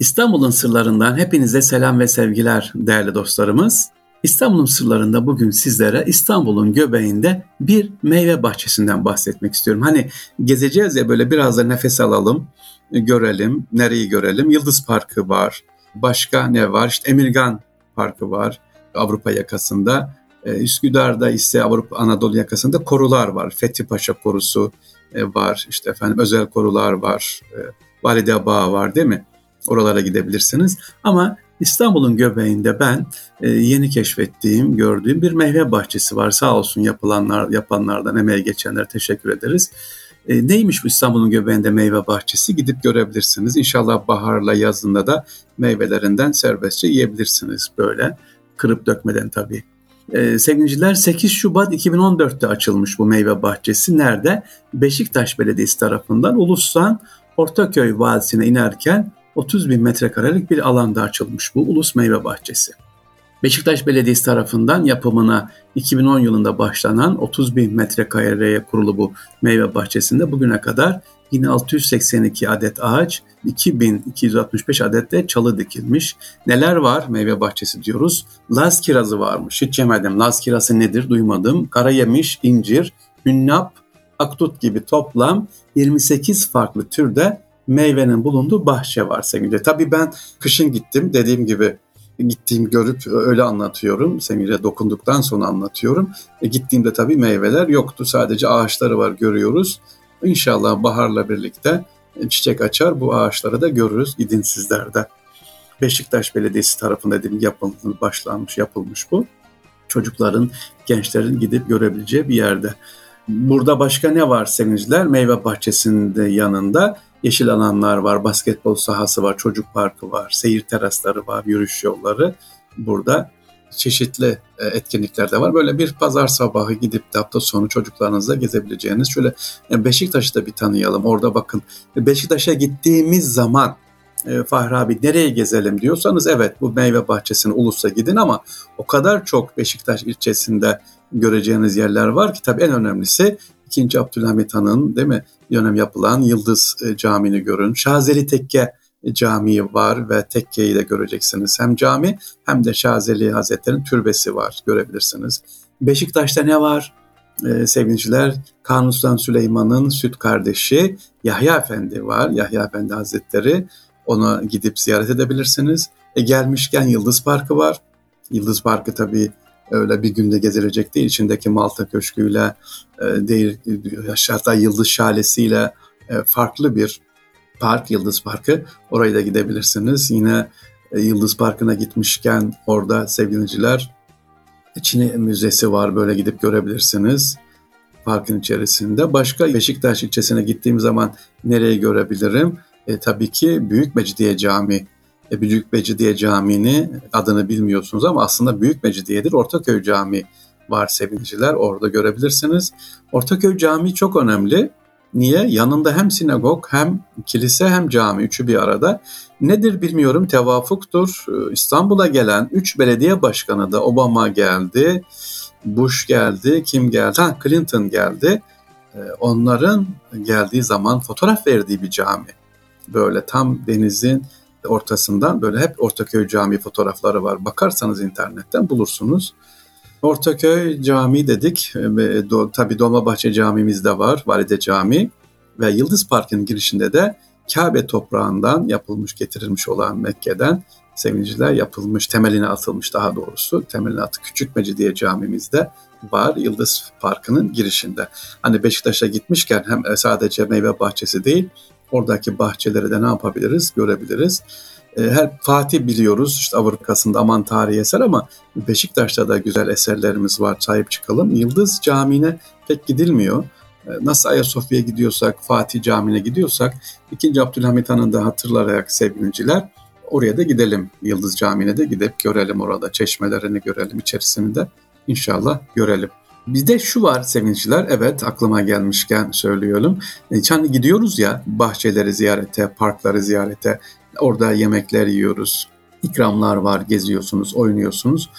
İstanbul'un sırlarından hepinize selam ve sevgiler değerli dostlarımız. İstanbul'un sırlarında bugün sizlere İstanbul'un göbeğinde bir meyve bahçesinden bahsetmek istiyorum. Hani gezeceğiz ya böyle biraz da nefes alalım, görelim, nereyi görelim. Yıldız Parkı var, başka ne var? İşte Emirgan Parkı var Avrupa yakasında. Ee, Üsküdar'da ise Avrupa Anadolu yakasında korular var. Fethi Paşa korusu e, var, işte efendim özel korular var, e, Valide Bağı var değil mi? Oralara gidebilirsiniz. Ama İstanbul'un göbeğinde ben e, yeni keşfettiğim, gördüğüm bir meyve bahçesi var. Sağ olsun yapılanlar, yapanlardan emeğe geçenlere teşekkür ederiz. E, neymiş bu İstanbul'un göbeğinde meyve bahçesi? Gidip görebilirsiniz. İnşallah baharla yazında da meyvelerinden serbestçe yiyebilirsiniz böyle. Kırıp dökmeden tabii. Ee, sevgiliciler 8 Şubat 2014'te açılmış bu meyve bahçesi. Nerede? Beşiktaş Belediyesi tarafından Ulus'tan Ortaköy Vadisi'ne inerken 30 bin metrekarelik bir alanda açılmış bu Ulus Meyve Bahçesi. Beşiktaş Belediyesi tarafından yapımına 2010 yılında başlanan 30 bin metrekareye kurulu bu meyve bahçesinde bugüne kadar 1682 adet ağaç, 2265 adet de çalı dikilmiş. Neler var meyve bahçesi diyoruz. Laz kirazı varmış. Hiç yemedim. Laz kirazı nedir duymadım. Kara yemiş, incir, hünnap, aktut gibi toplam 28 farklı türde meyvenin bulunduğu bahçe var sevgili. Tabii ben kışın gittim dediğim gibi gittiğim görüp öyle anlatıyorum. Semire dokunduktan sonra anlatıyorum. E, gittiğimde tabii meyveler yoktu. Sadece ağaçları var görüyoruz. İnşallah baharla birlikte çiçek açar. Bu ağaçları da görürüz. Gidin sizler de. Beşiktaş Belediyesi tarafında dedim yapılmış, başlanmış, yapılmış bu. Çocukların, gençlerin gidip görebileceği bir yerde. Burada başka ne var sevinciler? Meyve bahçesinde yanında yeşil alanlar var, basketbol sahası var, çocuk parkı var, seyir terasları var, yürüyüş yolları burada çeşitli e, etkinlikler de var. Böyle bir pazar sabahı gidip de hafta sonu çocuklarınızla gezebileceğiniz şöyle e, Beşiktaş'ı da bir tanıyalım. Orada bakın Beşiktaş'a gittiğimiz zaman e, Fahri abi nereye gezelim diyorsanız evet bu meyve bahçesine Ulus'a gidin ama o kadar çok Beşiktaş ilçesinde göreceğiniz yerler var ki tabii en önemlisi 2. Abdülhamit Han'ın değil mi dönem yapılan Yıldız Camii'ni görün. Şazeli Tekke Camii var ve tekkeyi de göreceksiniz. Hem cami hem de Şazeli Hazretleri'nin türbesi var görebilirsiniz. Beşiktaş'ta ne var? Ee, sevgiliciler Kanuni Sultan Süleyman'ın süt kardeşi Yahya Efendi var. Yahya Efendi Hazretleri ona gidip ziyaret edebilirsiniz. E, gelmişken Yıldız Parkı var. Yıldız Parkı tabii öyle bir günde gezilecek değil. İçindeki Malta Köşkü'yle, e, değil, hatta Yıldız Şalesi'yle e, farklı bir park, Yıldız Parkı. Oraya da gidebilirsiniz. Yine e, Yıldız Parkı'na gitmişken orada sevgiliciler Çin Müzesi var. Böyle gidip görebilirsiniz parkın içerisinde. Başka Beşiktaş ilçesine gittiğim zaman nereyi görebilirim? E, tabii ki Büyük Mecidiye Camii. E, Büyük Mecidiye Camii'ni adını bilmiyorsunuz ama aslında Büyük Mecidiye'dir. Ortaköy Camii var sevgiliciler. Orada görebilirsiniz. Ortaköy Camii çok önemli. Niye? Yanında hem sinagog hem kilise hem cami üçü bir arada. Nedir bilmiyorum tevafuktur. Ee, İstanbul'a gelen üç belediye başkanı da Obama geldi, Bush geldi, kim geldi? Ha, Clinton geldi. Ee, onların geldiği zaman fotoğraf verdiği bir cami. Böyle tam denizin ortasından böyle hep Ortaköy Camii fotoğrafları var. Bakarsanız internetten bulursunuz. Ortaköy Camii dedik. E, do, tabii Dolmabahçe Camimiz de var, Valide Camii. Ve Yıldız Park'ın girişinde de Kabe toprağından yapılmış, getirilmiş olan Mekke'den sevinciler yapılmış, temeline atılmış daha doğrusu. Temeline atı Küçük Mecidiye Camimizde var Yıldız Parkı'nın girişinde. Hani Beşiktaş'a gitmişken hem sadece meyve bahçesi değil, oradaki bahçeleri de ne yapabiliriz, görebiliriz. E, her Fatih biliyoruz işte Avrupa'sında aman tarihi eser ama Beşiktaş'ta da güzel eserlerimiz var sahip çıkalım. Yıldız Camii'ne pek gidilmiyor. E, nasıl Ayasofya'ya gidiyorsak, Fatih Camii'ne gidiyorsak 2. Abdülhamit Han'ı da hatırlayarak sevgiliciler oraya da gidelim. Yıldız Camii'ne de gidip görelim orada. Çeşmelerini görelim içerisini de inşallah görelim. Bizde şu var sevinçler, evet aklıma gelmişken söylüyorum. Yani gidiyoruz ya bahçeleri ziyarete, parkları ziyarete, Orada yemekler yiyoruz, ikramlar var, geziyorsunuz, oynuyorsunuz.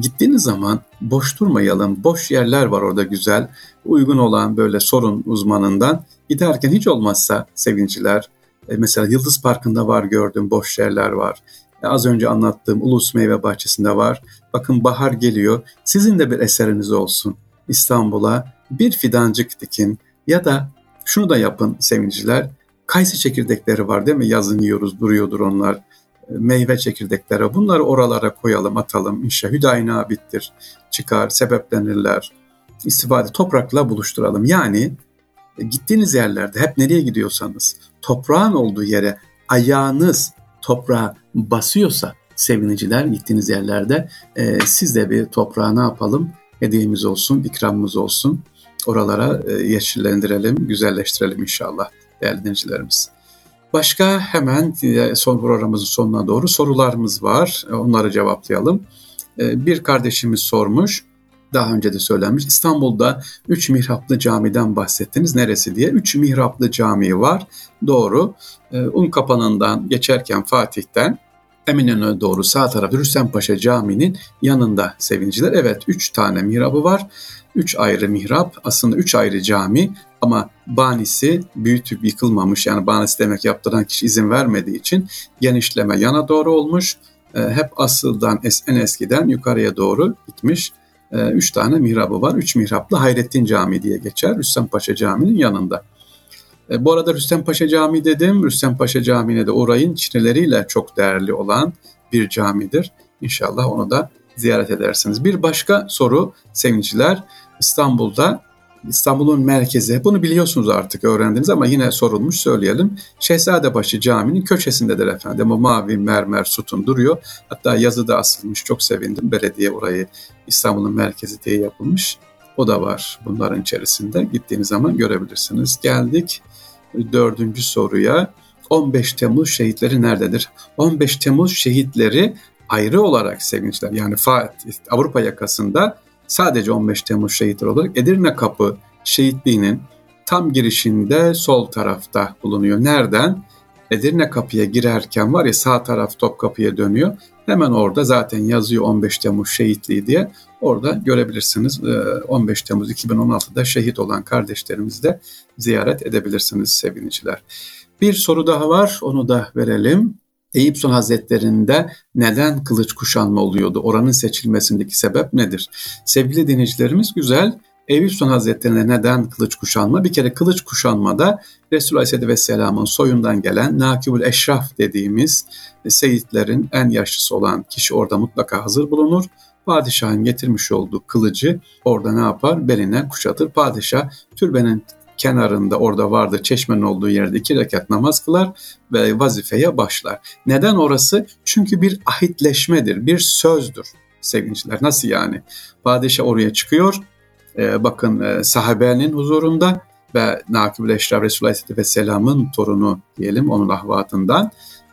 Gittiğiniz zaman boş durmayalım. Boş yerler var orada güzel. Uygun olan böyle sorun uzmanından giderken hiç olmazsa sevinciler E, mesela Yıldız Parkı'nda var gördüğüm boş yerler var. E, az önce anlattığım Ulus Meyve Bahçesi'nde var. Bakın bahar geliyor. Sizin de bir eseriniz olsun. İstanbul'a bir fidancık dikin ya da şunu da yapın sevinciler. Kayısı çekirdekleri var değil mi? Yazın yiyoruz, duruyordur onlar. E, meyve çekirdekleri. Bunları oralara koyalım, atalım. İnşa hüdayna bittir. Çıkar, sebeplenirler. İstifade toprakla buluşturalım. Yani e, gittiğiniz yerlerde hep nereye gidiyorsanız toprağın olduğu yere ayağınız toprağa basıyorsa seviniciler gittiğiniz yerlerde e, siz de bir toprağa ne yapalım? Hediyemiz olsun, ikramımız olsun. Oralara e, yeşillendirelim, güzelleştirelim inşallah değerli dinleyicilerimiz. Başka hemen e, son programımızın sonuna doğru sorularımız var. Onları cevaplayalım. E, bir kardeşimiz sormuş daha önce de söylenmiş. İstanbul'da üç mihraplı camiden bahsettiniz. Neresi diye? Üç mihraplı cami var. Doğru. Un kapanından geçerken Fatih'ten Eminönü'ne doğru sağ tarafı Rüstempaşa Camii'nin yanında sevinciler. Evet üç tane mihrabı var. Üç ayrı mihrap aslında üç ayrı cami ama banisi büyütüp yıkılmamış yani banisi demek yaptıran kişi izin vermediği için genişleme yana doğru olmuş. Ee, hep asıldan en eskiden yukarıya doğru gitmiş. E, üç tane mihrabı var. Üç mihraplı Hayrettin Camii diye geçer. Rüstem Paşa Camii'nin yanında. E, bu arada Rüstem Paşa Camii dedim. Rüstem Paşa Camii'ne de orayın çineleriyle çok değerli olan bir camidir. İnşallah onu da ziyaret edersiniz. Bir başka soru sevinçler İstanbul'da İstanbul'un merkezi. Bunu biliyorsunuz artık öğrendiniz ama yine sorulmuş söyleyelim. Şehzadebaşı Camii'nin köşesindedir efendim. O mavi mermer sütun duruyor. Hatta yazıda asılmış. Çok sevindim. Belediye orayı İstanbul'un merkezi diye yapılmış. O da var bunların içerisinde. Gittiğiniz zaman görebilirsiniz. Geldik dördüncü soruya. 15 Temmuz şehitleri nerededir? 15 Temmuz şehitleri ayrı olarak sevinçler. Yani Avrupa yakasında sadece 15 Temmuz şehitleri olarak Edirne Kapı şehitliğinin tam girişinde sol tarafta bulunuyor. Nereden? Edirne Kapı'ya girerken var ya sağ taraf Topkapı'ya dönüyor. Hemen orada zaten yazıyor 15 Temmuz şehitliği diye. Orada görebilirsiniz. 15 Temmuz 2016'da şehit olan kardeşlerimizi de ziyaret edebilirsiniz seviniciler. Bir soru daha var onu da verelim. Eyüp Sultan Hazretleri'nde neden kılıç kuşanma oluyordu? Oranın seçilmesindeki sebep nedir? Sevgili dinleyicilerimiz güzel. Eyüp Sultan Hazretleri'ne neden kılıç kuşanma? Bir kere kılıç kuşanmada Resulullah Aleyhisselatü Vesselam'ın soyundan gelen Nakibül Eşraf dediğimiz seyitlerin en yaşlısı olan kişi orada mutlaka hazır bulunur. Padişahın getirmiş olduğu kılıcı orada ne yapar? Beline kuşatır. Padişah türbenin kenarında orada vardı çeşmenin olduğu yerde iki rekat namaz kılar ve vazifeye başlar. Neden orası? Çünkü bir ahitleşmedir, bir sözdür sevinçler. Nasıl yani? Padişah oraya çıkıyor, e, bakın e, sahabenin huzurunda ve Nakib-ül Eşraf Resulullah Aleyhisselam'ın torunu diyelim onun ahvatından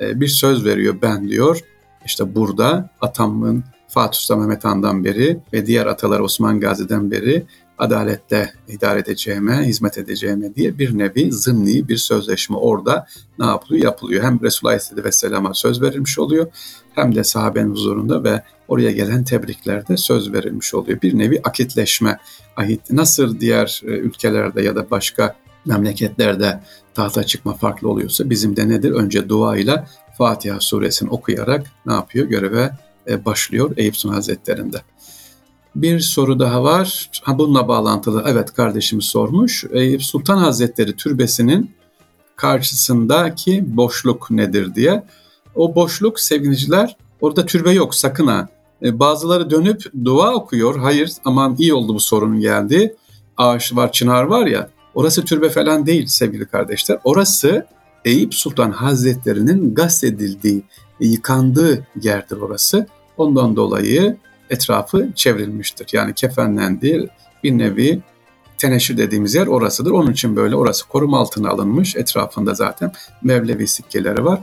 e, bir söz veriyor ben diyor. İşte burada atamın Fatih Sultan Mehmet Han'dan beri ve diğer atalar Osman Gazi'den beri adalette idare edeceğime, hizmet edeceğime diye bir nevi zımni bir sözleşme orada ne yapılıyor? Yapılıyor. Hem Resulullah Aleyhisselam'a söz verilmiş oluyor hem de sahabenin huzurunda ve oraya gelen tebriklerde söz verilmiş oluyor. Bir nevi akitleşme, ahit nasıl diğer e, ülkelerde ya da başka memleketlerde tahta çıkma farklı oluyorsa bizim de nedir? Önce dua ile Fatiha suresini okuyarak ne yapıyor? Göreve e, başlıyor Eyüp Sultan Hazretleri'nde. Bir soru daha var. Ha, bununla bağlantılı. Evet kardeşimiz sormuş. Eyüp Sultan Hazretleri türbesinin karşısındaki boşluk nedir diye. O boşluk sevgiliciler orada türbe yok sakın ha. E, bazıları dönüp dua okuyor. Hayır aman iyi oldu bu sorunun geldi. Ağaç var, çınar var ya. Orası türbe falan değil sevgili kardeşler. Orası Eyüp Sultan Hazretleri'nin gasledildiği, yıkandığı yerdir orası. Ondan dolayı etrafı çevrilmiştir. Yani kefenlendi bir nevi teneşir dediğimiz yer orasıdır. Onun için böyle orası koruma altına alınmış. Etrafında zaten Mevlevi sikkeleri var.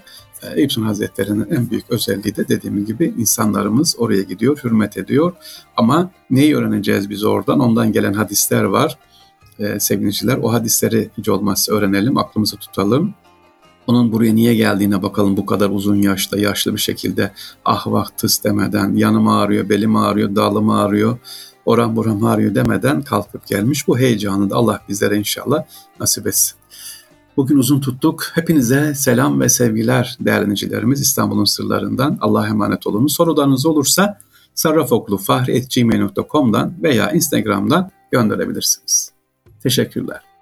Eyüp Sultan Hazretleri'nin en büyük özelliği de dediğim gibi insanlarımız oraya gidiyor, hürmet ediyor. Ama neyi öğreneceğiz biz oradan? Ondan gelen hadisler var. Ee, sevgiliciler o hadisleri hiç olmazsa öğrenelim, aklımızı tutalım. Onun buraya niye geldiğine bakalım bu kadar uzun yaşta, yaşlı bir şekilde ah vah tıs demeden, yanım ağrıyor, belim ağrıyor, dalım ağrıyor, oram buram ağrıyor demeden kalkıp gelmiş. Bu heyecanı da Allah bizlere inşallah nasip etsin. Bugün uzun tuttuk. Hepinize selam ve sevgiler değerli dinleyicilerimiz İstanbul'un sırlarından. Allah'a emanet olun. Sorularınız olursa sarrafoklufahri.gmail.com'dan veya Instagram'dan gönderebilirsiniz. Teşekkürler.